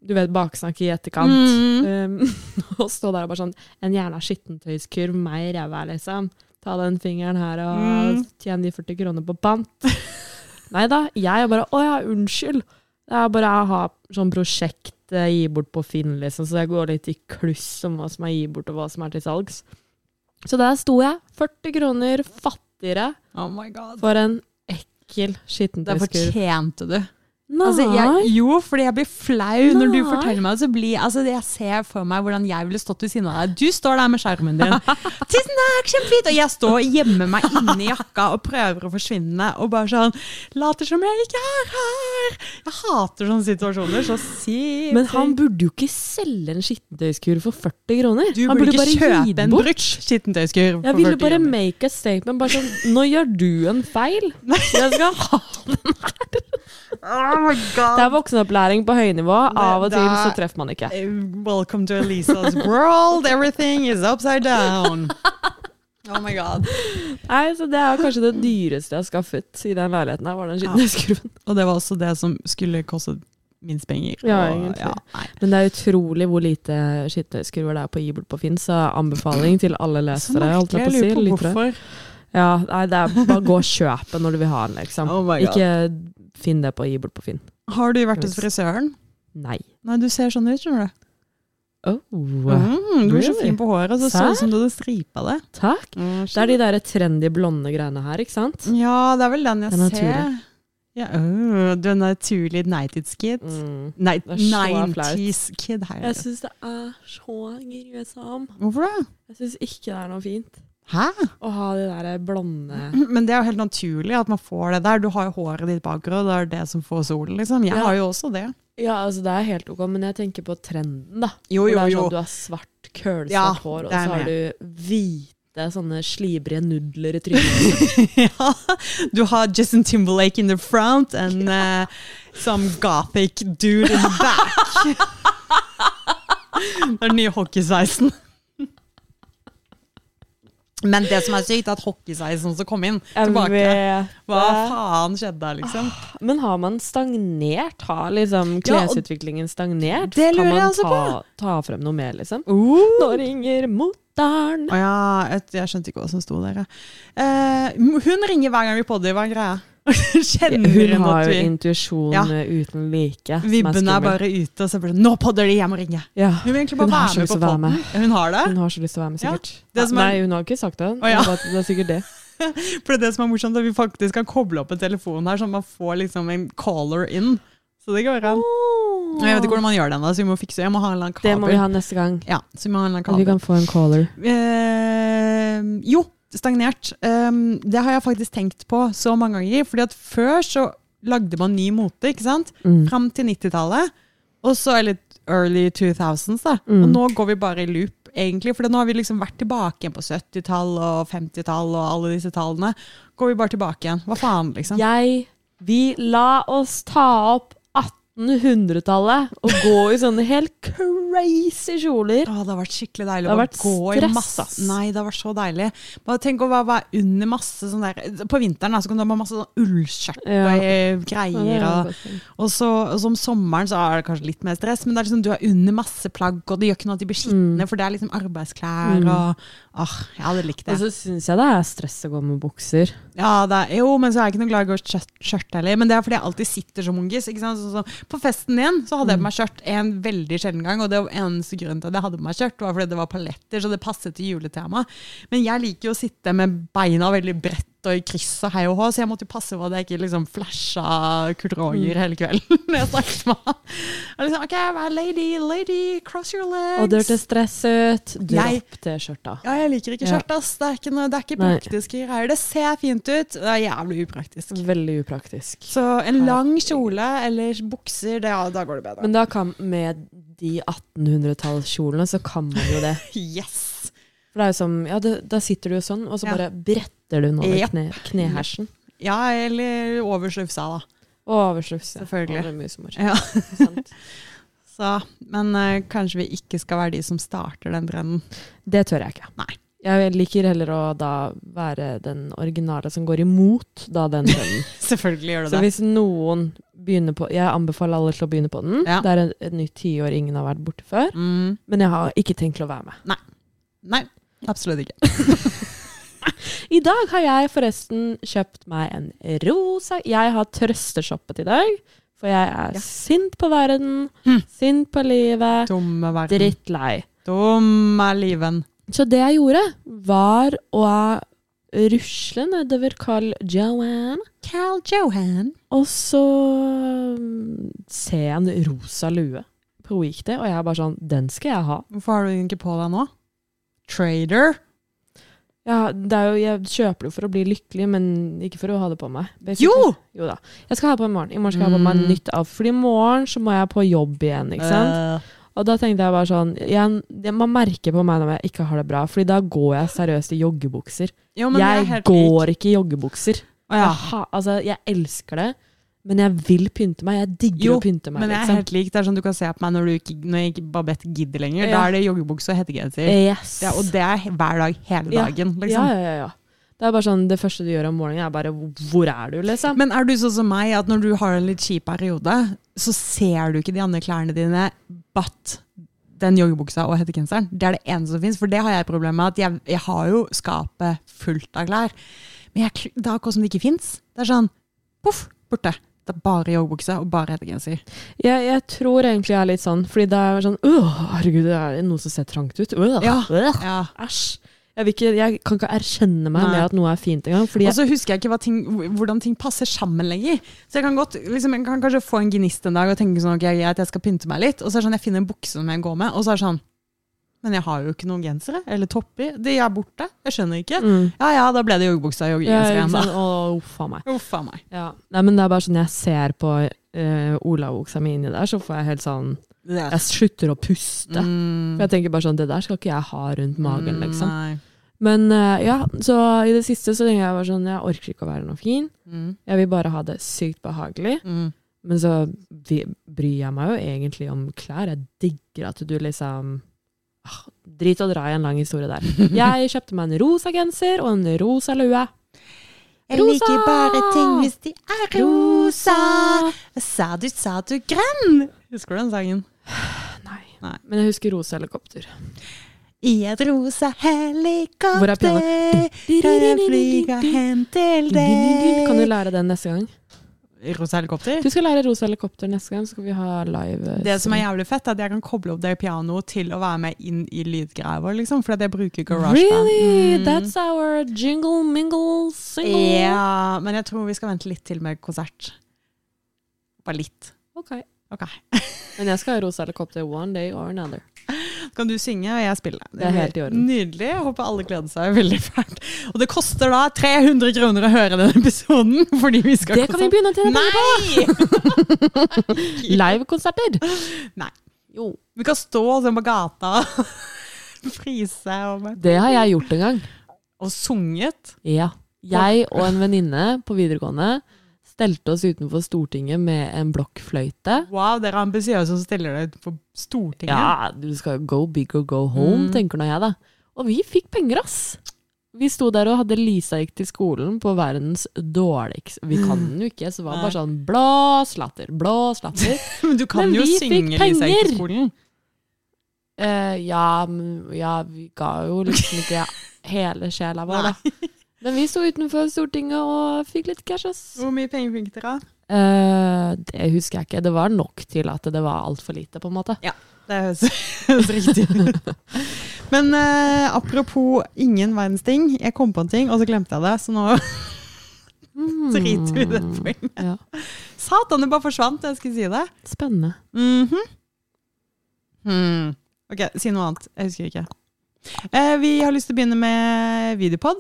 Du vet, baksnakke i etterkant. Mm. Um, og stå der og bare sånn En jævla skittentøyskurv, meg i ræva, liksom. Ta den fingeren her og Mm. tjene de 40 kroner på pant. Nei da, jeg bare Å ja, unnskyld. Det er bare jeg har sånn prosjekt jeg gir bort på Finn, liksom, så jeg går litt i kluss om hva som er gir bort, og hva som er til salgs. Så der sto jeg, 40 kroner fattigere Oh my god. for en ekkel Det skittentøyskurv. fortjente du. Nei! Altså, jeg, jo, fordi jeg blir flau når du forteller meg. Så blir, altså, jeg ser for meg hvordan jeg ville stått ved siden av deg. Du står der med skjermen din. Tusen takk, kjempefint! Og jeg står og gjemmer meg inni jakka og prøver å forsvinne. Og bare sånn Later som jeg ikke er her! Jeg hater sånne situasjoner så sykt. Men han burde jo ikke selge en skittentøyskurv for 40 kroner. du han burde burde ikke kjøpe en brukt skittentøyskurv. Jeg ville 40 bare kroner. make a statement. Bare sånn Nå gjør du en feil. Jeg skal ha Oh my Det god. er voksenopplæring på høynivå. Av og til så treffer man ikke. Eh, Welcome to Elisa's world. Everything is upside down. Oh my god. Nei, så Det er kanskje det dyreste jeg har skaffet i den leiligheten. her, var den skittentøyskurven. Og det var også det som skulle koste minst penger. Ja, egentlig. Ja, Men det er utrolig hvor lite skittentøyskurver det er på Ibel på Finn, så anbefaling til alle lesere. holdt jeg på å si, hvorfor. Ja, nei, det er bare gå og kjøp den når du vil ha den, liksom. Oh my God. Ikke finn det på gi bort på Finn. Har du vært hos frisøren? Nei. Nei, du ser sånn ut, skjønner du. Oh, Mm, du er så fin på håret, så så ut som du hadde stripa det. takk. Det er de der trendy blonde greiene her, ikke sant? Ja, det er vel den jeg er ser. Ja, oh, du er naturlig 90's kid. Mm. Nei, Det er så 90's kid her. Jeg syns det er så grusomt. Hvorfor det? Jeg syns ikke det er noe fint Hæ? å ha de der blonde Men det er jo helt naturlig at man får det der. Du har jo håret ditt bakgrunn, og det er det som får solen, liksom. Jeg Ja. har jo også det. Ja, altså det er helt ok, men jeg tenker på trenden, da. Jo, jo, det jo. sånn, du har svart, kølsvart Ja, hår, og så har du hvite, sånne slibrige nudler i trynet. ja, du har Justin Timberlake in the front and uh, some gothic dude in the back. det er den nye hockeysveisen. Men det som er sykt, er at hockeysveisen som kom inn tilbake. Hva faen skjedde der, liksom? Men har man stagnert? Har liksom klesutviklingen stagnert? Det lurer kan jeg man også ta, ta frem noe mer, liksom? Uh. Nå ringer moteren! Å ja, jeg skjønte ikke hva som sto der. ja. Eh, hun ringer hver gang vi podder, hva er greia? Kjenner Hun hun har jo intuisjon Ja. eh, uten like. Vibben er er bare ute, og så blir det 'nå podder de, jeg må ringe'. ja. Hun vil egentlig bare være med på podden. Hun har det? Hun har så lyst til å være med, Ja. sikkert. Som er- Nei, hun har ikke sagt det. Oh, ja. Det er det er sikkert det. For det som er morsomt, er at vi faktisk kan koble opp en telefon her, så man får liksom en caller in. Så det går an. Og Jeg vet ikke hvordan man gjør det ennå, så vi må fikse Jeg må ha en eller annen kabel. Det må vi ha neste gang. Ja, så vi må ha en eller annen kabel. vi kan få en caller. Eh, jo, stagnert. Um, det har jeg faktisk tenkt på så mange ganger. fordi at før så lagde man ny mote, ikke sant? Mm. Fram til 90-tallet. Og så eller early 2000s, da. Mm. Og nå går vi bare i loop, egentlig. For nå har vi liksom vært tilbake igjen på 70-tall og 50-tall og alle disse tallene. Går vi bare tilbake igjen. Hva faen, liksom? Jeg Vi la oss ta opp 1800-tallet og gå i sånne helt crazy kjoler. Å, det har vært skikkelig deilig å gå i masse. Nei, det har vært så deilig. Bare tenk å være, under masse sånn der På vinteren så kan du ha masse sånn ullskjørt Ja. og greier. Ja, greier. er Og, så om sommeren så er det kanskje litt mer stress, men det er liksom, du er under masse plagg, og det gjør ikke noe at de blir skitne, for det er liksom arbeidsklær Mm. og Åh, jeg hadde likt det. Og så syns jeg det er stress å gå med bukser. Ja, det er, jo, men så er jeg ikke noe glad i å gå i skjørt, heller. Men det er fordi jeg alltid sitter som ungis. Sånn som på festen din så hadde jeg på meg skjørt en veldig sjelden gang. Og det var eneste grunnen til at jeg hadde på meg skjørt, var fordi det var paletter, så det passet til juletema. Men jeg liker jo å sitte med beina veldig bredt og i kryss og hei og hå, så jeg måtte jo passe på at jeg ikke liksom flasha Kurt Roger hele kvelden når jeg snakket med han. Og Liksom, ok, lady, lady, cross your legs. Og det hørtes stress ut. Dropp det skjørta. Ja, jeg liker ikke skjørt, ass. Det er ikke, noe, det er ikke praktiske greier. Det ser fint ut, det er jævlig upraktisk. Veldig upraktisk. Så en lang kjole eller bukser, det, ja, da går det bedre. Men da kan, med de 1800-tallskjolene, så kan man jo det. yes! For det er jo som, ja, det, da sitter du jo sånn, og så bare bretter du noe Japp. kne, knehersen. Ja, eller over slufsa, da. Og over. Selvfølgelig. Ja, Det er mye som. Ja. Sant? Så, men uh, kanskje vi ikke skal være de som starter den trenden. Det tør jeg ikke. Nei. Jeg liker heller å da være den originale som går imot da den trenden. Selvfølgelig gjør du det. Så hvis noen begynner på Jeg anbefaler alle til å begynne på den. Ja. Det er et nytt tiår ingen har vært borte før. Mm, Men jeg har ikke tenkt til å være med. Nei. nei, absolutt ikke. I dag har jeg forresten kjøpt meg en rosa Jeg har trøsteshoppet i dag. For jeg er Ja. sint på verden, Hm. sint på livet, Dumme verden. drittlei. Dumme liven. Så det jeg gjorde, var å rusle nedover Carl Johan, Carl Johan. og så se ser jeg en rosa lue på Weekday, og jeg er bare sånn Den skal jeg ha. Hvorfor har du den ikke på deg nå? Trader. Ja, det jo, jeg kjøper det for å bli lykkelig, men ikke for å ha det på meg. basically. Jo! Jo da. Jeg skal ha det på i morgen. I morgen skal jeg ha på meg Mm. nytt av. For i morgen så må jeg på jobb igjen, ikke sant. Uh. Og da tenkte jeg bare sånn jeg, jeg, Man merker på meg når jeg ikke har det bra, Fordi da går jeg seriøst i joggebukser. jo, er Jeg går ikke i joggebukser. Ja. Jeg, altså, jeg elsker det, men jeg vil pynte meg. Jeg digger Jo, å pynte meg. Men jeg er liksom. helt lik. Det er sånn du kan se på meg når, du når jeg ikke Babette gidder lenger. Da er det joggebukse og hettegenser. Yes. Ja, og det er hver dag, hele Ja. dagen. Liksom. ja, ja, ja, ja. Det er bare sånn, det første du gjør om morgenen, er bare 'hvor er du', liksom. Men er du sånn som meg, at når du har en litt kjip periode, så ser du ikke de andre klærne dine, but den joggebuksa og hettegenseren. Det er det eneste som fins. For det har jeg problem med. at Jeg, jeg har jo skapet fullt av klær. Men jeg, det er akkurat som det ikke fins. Det er sånn poff, borte. Det er bare joggebukse og bare hettegenser. Jeg, jeg tror egentlig jeg er litt sånn, fordi det er sånn Åh, herregud, det er noe som ser trangt ut. Øh, Ja. øh, Ja. Æsj. Jeg, ikke, jeg kan ikke erkjenne meg Nei. med at noe er fint engang. Og så husker jeg ikke ting, hvordan ting passer sammen lenger. Så jeg kan godt, liksom, jeg kan kanskje få en gnist en dag og tenke sånn, ok, greit, jeg skal pynte meg litt. Og så er det sånn, jeg finner en bukse som jeg går med, og så er det sånn, men jeg har jo ikke noen gensere eller topper. De er borte. Jeg skjønner ikke. Mm. Ja ja, da ble det joggebuksa og joggegenser igjen, da. Å, uff a meg. Uff meg. Ja. Nei, men det er bare sånn jeg ser på uh, olabuksa mi inni der, så får jeg helt sånn Jeg slutter å puste. Mm. For jeg tenker bare sånn, det der skal ikke jeg ha rundt magen, liksom. Nei. Men eh, ja, så i det siste så tenker jeg bare sånn, jeg orker ikke å være noe fin. Mm. Jeg vil bare ha det sykt behagelig. Mm. Men så bryr jeg meg jo egentlig om klær. Jeg digger at du liksom Drit og dra i en lang historie der. Jeg kjøpte meg en rosa genser og en rosa lue. Jeg Rosa! liker bare ting hvis de er rosa. Sa du, sa du grønn? Husker du den sangen? Nei. Nei. Men jeg husker rosa helikopter. I et rosa helikopter Hvor er pianoet? kan jeg flyge hen til deg. Kan du lære den neste gang? Rosa helikopter? Du skal lære rosa helikopter neste gang, så skal vi ha live. eh, Det som er jævlig fett, er at jeg kan koble opp det pianoet til å være med inn i lydgreia liksom. For jeg bruker GarageBand. Really? Mm. That's our jingle mingle single. Ja, men jeg tror vi skal vente litt til med konsert. Bare litt. Ok. Ok. Men jeg skal ha rosa helikopter one day or another. Kan du synge, og jeg spille. Det er helt i orden. Nydelig. Jeg håper alle gleder seg veldig fælt. Og det koster da 300 kroner å høre den episoden, fordi vi skal Det kan vi begynne å tjene penger på! Livekonserter. Nei. Jo. Vi kan stå sånn på gata frise og, Det har jeg gjort en gang. og sunget. Ja. Jeg og en venninne på videregående stelte oss utenfor Stortinget med en blokkfløyte. Wow, dere er ambisiøse som stiller dere utenfor Stortinget. Ja, du skal go big or go home, Mm. tenker nå jeg da. Og vi fikk penger, ass! Vi sto der og hadde Lisa gikk til skolen på verdens dårligste Vi kan den jo ikke, så det var bare sånn blå slatter, blå slatter. Men du kan Men jo synge Lisa gikk til skolen. Uh, ja, ja, vi ga jo liksom ikke hele sjela vår, da. Men vi sto utenfor Stortinget og fikk litt cash, ass. Hvor mye penger fikk dere? Uh, det husker jeg ikke. Det var nok til at det var altfor lite, på en måte. Ja, Det høres, riktig ut. Men uh, apropos ingen verdens ting. Jeg kom på en ting, og så glemte jeg det. Så nå Mm. driter vi i det poenget. Ja. Satan, det bare forsvant jeg skulle si det. Spennende. Mm hmm. Ok, si noe annet. Jeg husker ikke. Uh, vi har lyst til å begynne med videopod.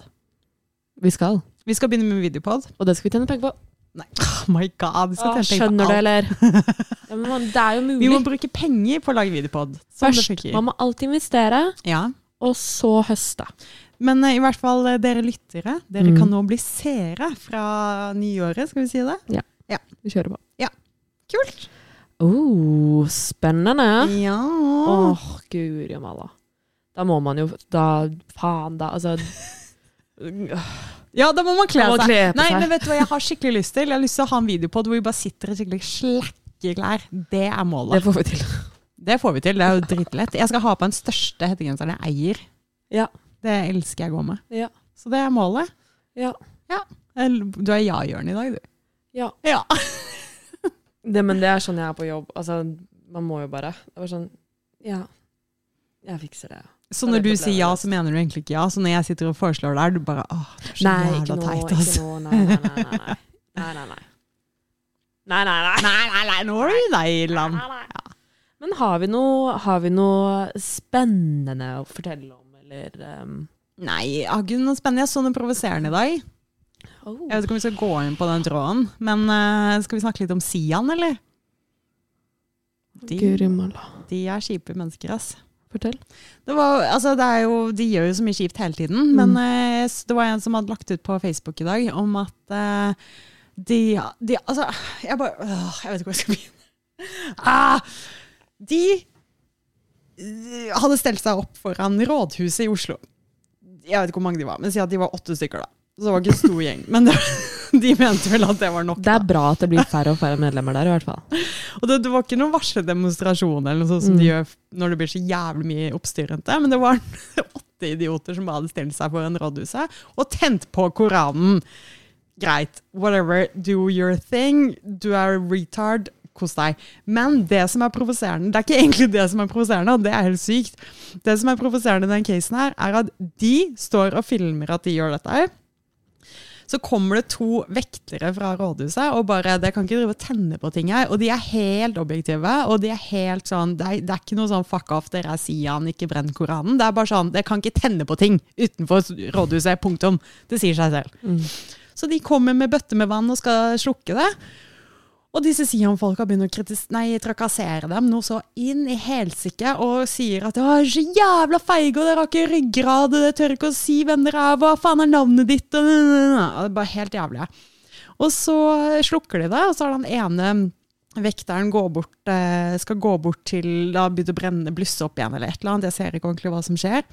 Vi skal. Vi skal begynne med videopod. Og det skal vi tjene penger på. Nei, oh my god. Vi, skal Åh, tjene penger på skjønner du, alt. eller? Ja, men man, det er jo mulig. vi må bruke penger på å lage videopod. Sånn det Først, funker. man må alltid investere, Ja. og så høste. Men eh, i hvert fall eh, dere lyttere, dere Mm. kan nå bli seere fra nyåret, skal vi si det? Vi kjører på. Kult! Oh, spennende. Ja. Åh, guri malla. Da må man jo Da Faen, da. Altså Ja, da må man kle må seg. kle Nei, men vet du hva jeg har skikkelig lyst til? Jeg har lyst til å ha en videopod hvor vi bare sitter i skikkelig slakke klær. Det er Det målet. får vi til. Det får vi til. Det er jo dritlett. Jeg skal ha på den største hettegenseren jeg eier. Ja. Det elsker jeg å gå med. Ja. Så det er målet. Ja. ja. Du er ja-hjørnet i dag, du. ja. Ja. Det, men det er sånn jeg er på jobb. Altså, man må jo bare. Det var sånn Ja, jeg fikser det. Så når du sier ja, så mener du egentlig ikke ja. Så når jeg sitter og foreslår det er du bare åh, det er så Nei, jævla ikke nå. teit, altså. Nei, nei, nei. nei, nei. Nei, nei, nei. Nei, nei, nei. Nei, nei, nå er du nei, land. Nei, nei. Men har vi, noe, har vi noe spennende å fortelle om, eller um, Nei, jeg har ikke noe spennende. Jeg så noe provoserende i dag. oh. Jeg vet ikke om vi skal gå inn på den tråden, men uh, skal vi snakke litt om Sian, eller? De, de er kjipe mennesker, ass. Fortell. Det var, altså, det er jo, de gjør jo så mye kjipt hele tiden, Mm. men eh, det var en som hadde lagt ut på Facebook i dag om at eh, de, de Altså, jeg bare øh, Jeg vet ikke hvor jeg skal begynne. Ah, de de hadde stelt seg opp foran rådhuset i Oslo. Jeg vet ikke hvor mange de var, men si at de var åtte stykker, da. Så det var ikke en stor gjeng. Men det, de mente vel at det var nok. Det er da. bra at det blir færre og færre medlemmer der, i hvert fall. Og det, det var ikke noen varsledemonstrasjon eller noe sånt som Mm. de gjør når det blir så jævlig mye oppstyr rundt det, men det var åtte idioter som bare hadde stilt seg foran rådhuset og tent på Koranen. Greit, whatever, do your thing. Du er retard, kos deg. Men det som er provoserende, det er ikke egentlig det som er provoserende, og det er helt sykt. Det som er provoserende i den casen her, er at de står og filmer at de gjør dette her. Så kommer det to vektere fra rådhuset og bare Det kan ikke drive og tenne på ting her. Og de er helt objektive. Og de er helt sånn Det er, det er ikke noe sånn fuck off, dere er Sian, ikke brenn Koranen. Det er bare sånn Det kan ikke tenne på ting utenfor rådhuset. Punktum. Det sier seg selv. Mm. Så de kommer med bøtte med vann og skal slukke det. Og disse Sian-folka begynner å kritis nei, trakassere dem noe så inn i helsike og sier at 'Å, så jævla feige, og dere har ikke ryggrad, og dere tør ikke å si hvem dere er, hva faen er navnet ditt? Og, det er bare helt jævlig. Og så slukker de det, og så er den ene vekteren bort, eh, skal gå bort til Da begynner å brenne, blusse opp igjen eller et eller annet. Jeg ser ikke ordentlig hva som skjer.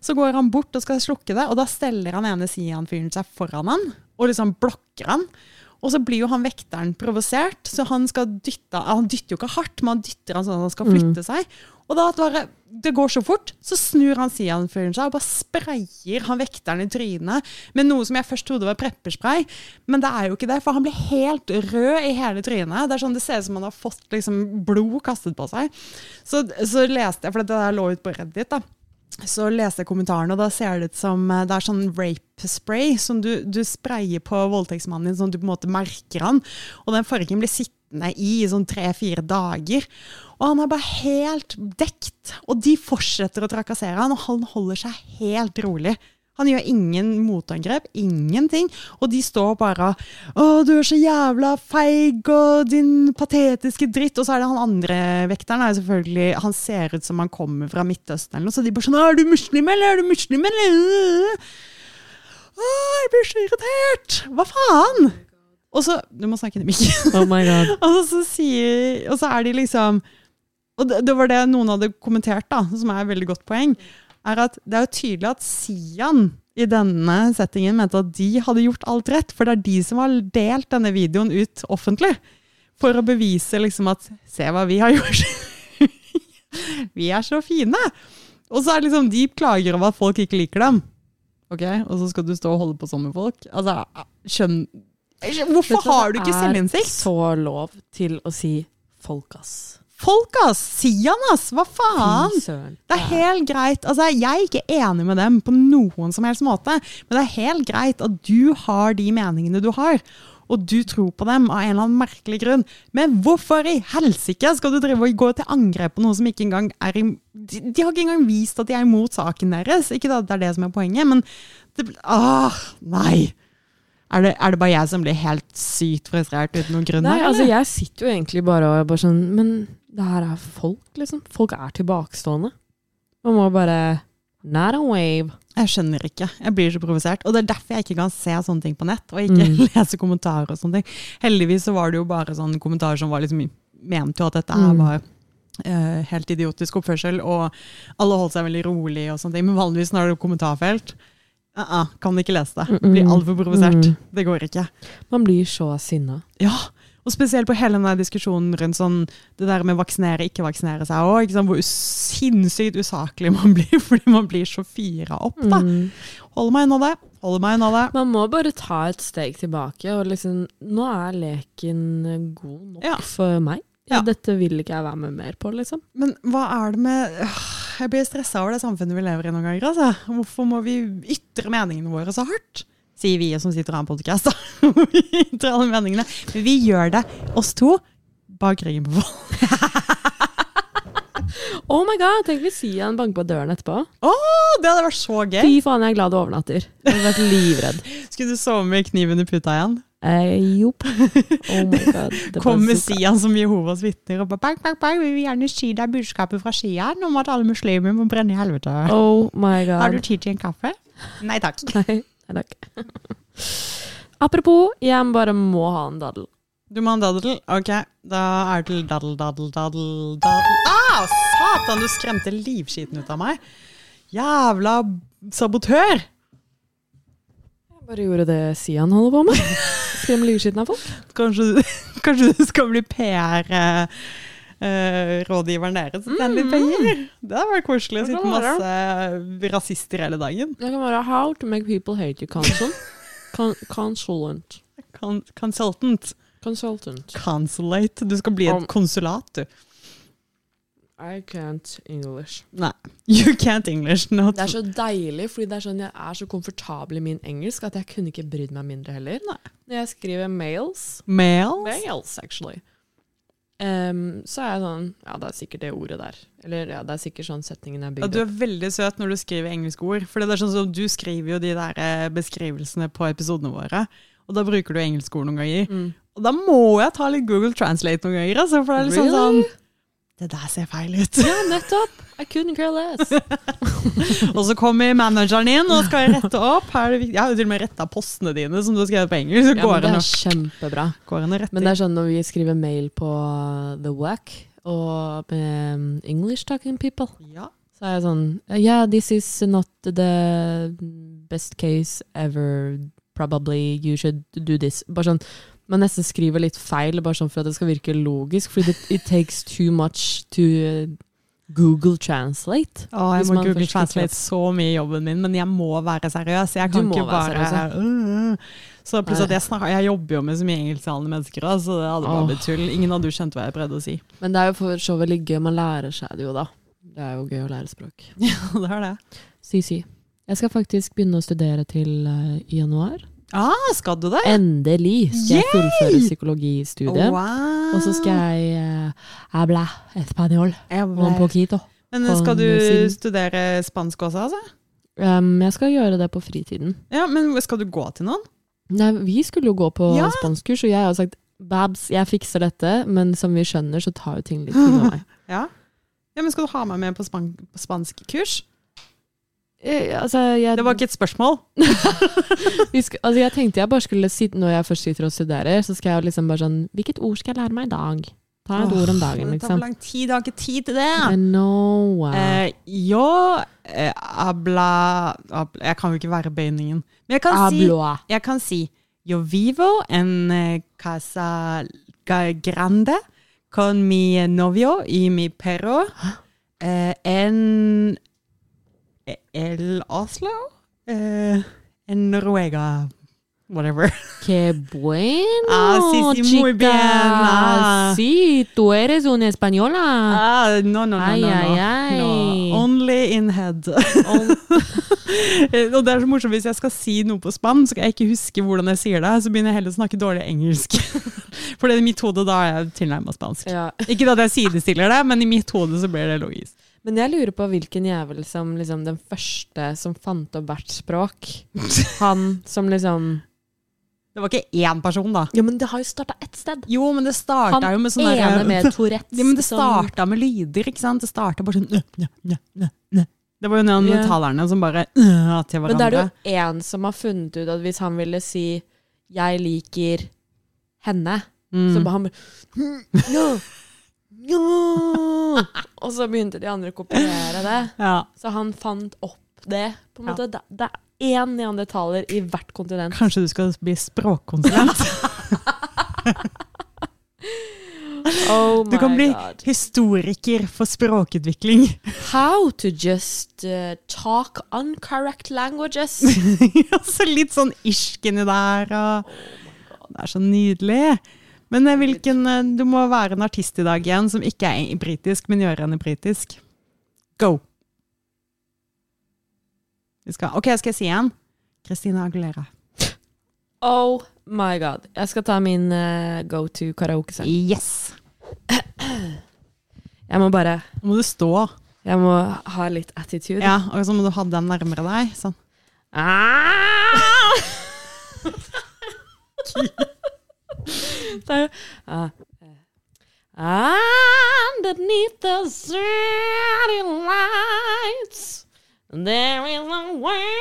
Så går han bort og skal slukke det, og da steller han ene Sian-fyren seg foran han og liksom blokker han. Og så blir jo han vekteren provosert, så han skal dytte Han dytter jo ikke hardt, men han dytter han sånn at han skal flytte seg. Og da bare, det går så fort, så snur han sianfyren seg og bare sprayer han vekteren i trynet med noe som jeg først trodde var prepperspray, men det er jo ikke det, for han blir helt rød i hele trynet. Det er sånn, det ser ut som han har fått liksom, blod kastet på seg. Så, så leste jeg, for det der lå ut på Reddit, da så leste jeg kommentaren, og da ser det ut som eh, det er sånn rape spray som du, du sprayer på voldtektsmannen din, sånn at du på en måte merker han. Og den fargen blir sittende i i sånn tre-fire dager. Og han er bare helt dekt. Og de fortsetter å trakassere han, og han holder seg helt rolig. Han gjør ingen motangrep, ingenting. Og de står bare 'Å, du er så jævla feig, og din patetiske dritt'. Og så er det han andre vekteren. Er selvfølgelig, han ser ut som han kommer fra Midtøsten, eller noe, så de bare sånn 'Er du muslim, eller? Er du muslim, eller?' Å, jeg blir så irritert! Hva faen? Og så Du må snakke inn i mikken. Oh my god. Og så, sier, og så er de liksom Og det, det var det noen hadde kommentert, da, som er et veldig godt poeng. Er at det er jo tydelig at Sian i denne settingen mente at de hadde gjort alt rett. For det er de som har delt denne videoen ut offentlig. For å bevise liksom at Se hva vi har gjort. vi er så fine. Og så er det liksom de klager over at folk ikke liker dem. Ok, Og så skal du stå og holde på sånn med folk? Altså, skjønn... Hvorfor har du ikke selvinnsikt? Det er så lov til å si folk, ass. Folk, ass! Sian, ass! Hva faen? Det er helt greit. Altså, jeg er ikke enig med dem på noen som helst måte, men det er helt greit at du har de meningene du har. Og du tror på dem av en eller annen merkelig grunn. Men hvorfor i helsike skal du drive og gå til angrep på noe som ikke engang er i De, de har ikke engang vist at de er imot saken deres. Ikke at det er det som er poenget, men det, Åh, Nei. Er det, er det bare jeg som blir helt sykt frustrert uten noen grunn? Nei, her, altså jeg sitter jo egentlig bare og bare sånn Men det her er folk, liksom. Folk er tilbakestående. Man må bare Not a wave. Jeg skjønner ikke. Jeg blir så provosert. Og det er derfor jeg ikke kan se sånne ting på nett, og ikke Mm. lese kommentarer og sånne ting. Heldigvis så var det jo bare sånne kommentarer som var liksom mente jo at dette her Mm. var uh, helt idiotisk oppførsel, og alle holdt seg veldig rolig og sånne ting. Men vanligvis når det er kommentarfelt, uh -uh, kan ikke lese det. Blir altfor provosert. Mm. Det går ikke. Man blir så sinna. Ja, og spesielt på hele denne diskusjonen rundt sånn, det der med vaksinere, ikke vaksinere seg òg. Hvor sinnssykt usaklig man blir fordi man blir så fira opp. da. Mm. Hold meg unna det. Hold meg unna det. Man må bare ta et steg tilbake, og liksom Nå er leken god nok Ja. for meg. Ja. Dette vil ikke jeg være med mer på, liksom. Men hva er det med øh, Jeg blir stressa over det samfunnet vi lever i noen ganger. Altså. Hvorfor må vi ytre meningene våre så hardt? Sier vi som sitter og har en podkast. til alle meningene. Men vi gjør det, oss to, bak ryggen på folk. Oh my god, tenk hvis Sian banker på døren etterpå. Oh, det hadde vært så gøy! Fy faen, jeg er glad du overnatter. Jeg hadde vært livredd. Skulle du sove med kniven i puta igjen? Eh, Jopp. Oh my god. Kommer. Sian som Jehovas vitner og bare bang, bang, bang, vi vil gjerne si deg budskapet fra Sian om at alle muslimer må brenne i helvete. Oh my god. Har du tid til en kaffe? Nei takk. Nei, nei takk. Apropos, jeg bare må ha en daddel. Du må ha en daddel? Ok, da er det til daddel, daddel, daddel, daddel. Ah, satan, du skremte livskiten ut av meg. Jævla sabotør. Jeg bare gjorde det Sian holder på med. Skremme livskiten av folk. Kanskje, kanskje du skal bli PR... eh, rådgiveren deres og tjene litt penger. Det hadde vært koselig å sitte masse rasister hele dagen. Det kan være How to make people hate you counsel. Con consulent. Con consultant. Consultant. Consulate. Du skal bli et konsulat, du. I can't English. Nei. You can't English. Not. Det er så deilig, fordi det er sånn jeg er så komfortabel i min engelsk at jeg kunne ikke brydd meg mindre heller. Nei. Når jeg skriver mails, Mails? mails actually, em, så er jeg sånn Ja, det er sikkert det ordet der. Eller ja, det er sikkert sånn setningen er bygd Ja, du er veldig søt når du skriver engelske ord. For det er sånn som Du skriver jo de der eh, beskrivelsene på episodene våre, og da bruker du engelske ord noen ganger. Mm. Og da må jeg ta litt Google Translate noen ganger, altså, for det er liksom Really? sånn Det der ser feil ut. Ja, nettopp! I couldn't care less. og så kommer manageren inn og skal rette opp. Jeg har jo til og med retta postene dine som du har skrevet på engelsk. Så Ja, går men det er kjempebra. Men det er sånn når vi skriver mail på The Wack og med um, English talking people, ja. så er jeg sånn Yeah, this is not the best case ever. Probably you should do this. Bare sånn man nesten skriver litt feil, bare sånn for at det skal virke logisk. Fordi det, it takes too much to Google translate. Å, jeg må Google Translate så mye i jobben min, men jeg må være seriøs. Jeg Du kan må ikke bare øh, Så plutselig jeg, snakker, jeg jobber jo med så mye engelsktalende mennesker, så det hadde bare Åh. blitt tull. Ingen hadde jo skjønte hva jeg prøvde å si. Men det er jo for så vidt litt gøy. Man lærer seg det jo, da. Det er jo gøy å lære språk. Ja, det er det. Si, si. Jeg skal faktisk begynne å studere til uh, i januar. Ah, skal du det? Endelig skal jeg fullføre psykologistudiet. Wow. Og så skal jeg español Jeg un ble- poquito. Men skal du Siden- studere spansk også, altså? Um, jeg skal gjøre det på fritiden. Ja, men skal du gå til noen? Nei, vi skulle jo gå på Ja. spanskkurs, og jeg har sagt Babs, jeg fikser dette, men som vi skjønner, så tar jo ting litt tid av meg. Ja. ja, men skal du ha meg med på, span spanskkurs? spansk kurs? Altså, jeg, Det var ikke et spørsmål. skal, altså, jeg tenkte jeg bare skulle sitte når jeg først sitter og studerer, så skal jeg liksom bare sånn Hvilket ord skal jeg lære meg i dag? Ta et ord om dagen, Det tar liksom. for lang tid, jeg har ikke tid til det. I know. uh, Eh, yo eh, abla, abla, Jeg kan jo ikke være bøyningen. Men jeg kan, si, jeg kan si Yo vivo en eh, casa grande con mi novio y mi perro eh, en El Oslo? Eh, en Noruega. Whatever. Qué bueno, Ah, sí, sí, muy chica. bien. Ah. Sí, tú eres una española. Ah, no, no, no. Ay, no, no. ay, no. Only in head. Eh, Og det er så morsomt Hvis jeg skal si noe på spansk, jeg ikke huske hvordan jeg sier det, så begynner jeg heller å snakke dårlig engelsk. For i mitt hode da er jeg tilnærma spansk. ja. Ikke at jeg sidestiller det, men i mitt hode så blir det logisk. Men jeg lurer på hvilken jævel som liksom den første som fant opp hvert språk. Han som liksom Det var ikke én person, da. Ja, men det har jo starta ett sted. Jo, men det starta Han jo med sånn ene med Tourettes. Ja, men det starta med lyder, ikke sant? Det starta bare sånn nø, nø, nø, nø. Det var jo noen yeah. talerne som bare nø til Men det er det jo én som har funnet ut at hvis han ville si 'jeg liker henne', så Mm. bare han bare ja, ja. Og så begynte de andre å kopiere det. Ja, Så han fant opp det. på en Ja. måte. Det, det er én neandertaler i hvert kontinent. kanskje du skal bli språkkonsulent? Oh Du kan bli God. historiker for språkutvikling. How to just uh, talk uncorrect languages. så litt sånn irsk inni der. Og det er så nydelig. Men eh, hvilken, eh, du må være en artist i dag igjen som ikke er britisk, men gjør henne britisk. Go! Vi skal, ok, skal jeg si igjen? Christina Aguilera. Oh my god. Jeg skal ta min uh, go to karaokesang. Yes! Jeg må bare Nå må du stå. Jeg må ha litt attitude. Ja, og så må du ha den nærmere deg. Sånn. Ah! ah, eh. Underneath the city lights There is a way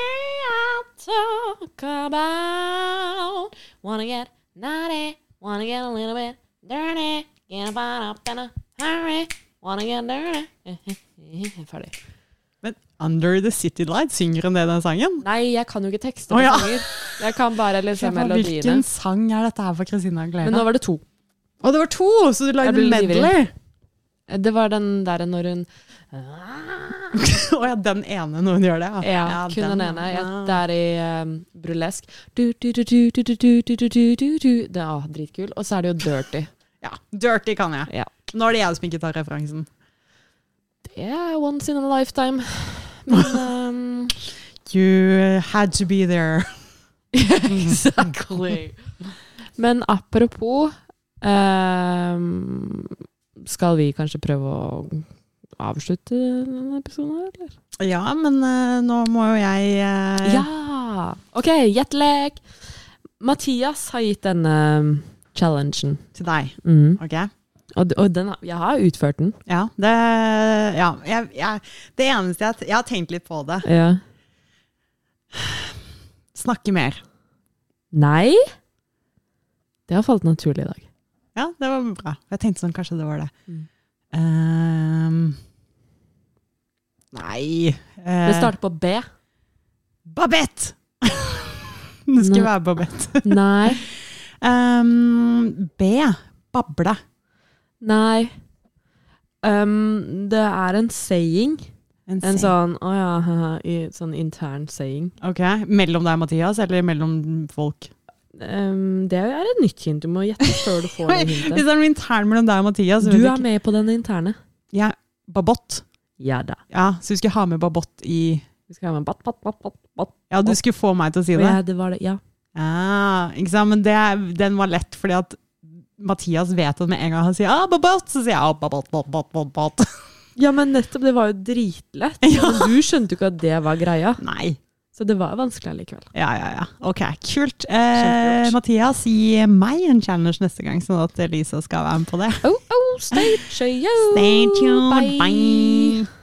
I talk about Wanna get naughty Wanna get a little bit dirty Get up in a hurry Wanna get dirty Ferdig. Under the City Light, synger hun det i den sangen? Nei, jeg kan jo ikke tekste på på ja. sanger. Jeg kan bare liksom melodiene. Hvilken sang er dette her for Christina Aguilera? Men nå var det to. Å, det var to! Så du lagde medley? Det var den der når hun Å ja, den ene når hun gjør det? Ja, kun den ene. Ja. det er i um, burlesk. Du, du, du, du, du, du, du, du, du, du, du, du. Det er ah, dritkul. Og så er det jo dirty. Ja, Dirty kan jeg. Ja. Nå er det jeg som ikke tar referansen. Det er once in a lifetime. Men ehm, You had to be there. Exactly. Men apropos um, Skal vi kanskje prøve å avslutte denne episoden, eller? Ja, men uh, nå må jo jeg uh... Ja! OK, gjettelek! Mathias har gitt denne challengen. til deg. Mm. Ok? Og, og den, jeg har utført den. Ja. Det, ja jeg, jeg, det eneste jeg, jeg har tenkt litt på det. Ja. Snakke mer. Nei? Det har falt naturlig i dag. Ja, det var bra. Jeg tenkte sånn, kanskje det var det. Mm. Um, nei Det starter på B. Babette! det skulle være Babette. Nei. Um, B. Bable. Nei. Um, det er en saying. En en sånn å ja, haha, i, sånn intern saying. Ok, Mellom deg og Mathias, eller mellom folk? Um, det er et nytt hint. Du må gjette før du får det Hvis det er noe intern mellom deg og Mathias Du er med på den interne. Ja, Babott. Ja da. Ja, så vi skulle ha med Babott i Vi skal ha med bat, bat, bat, bat, bat. Ja, du skulle få meg til å si det? ja, det var det. Ja. Ja, ikke sant? Men det, den var lett, fordi at Mathias vet at med en gang han sier ababot, så sier jeg ababot, Babott. ja, men nettopp. Det var jo dritlett. Ja. Men du skjønte jo ikke at det var greia. Nei. Så det var vanskelig allikevel. Ja, ja, ja. Ok, kult. Eh, Mathias, gi meg en challenge neste gang, sånn at Lisa skal være med på det. Oh, oh, stay tuned. Stay tuned. Bye. Bye.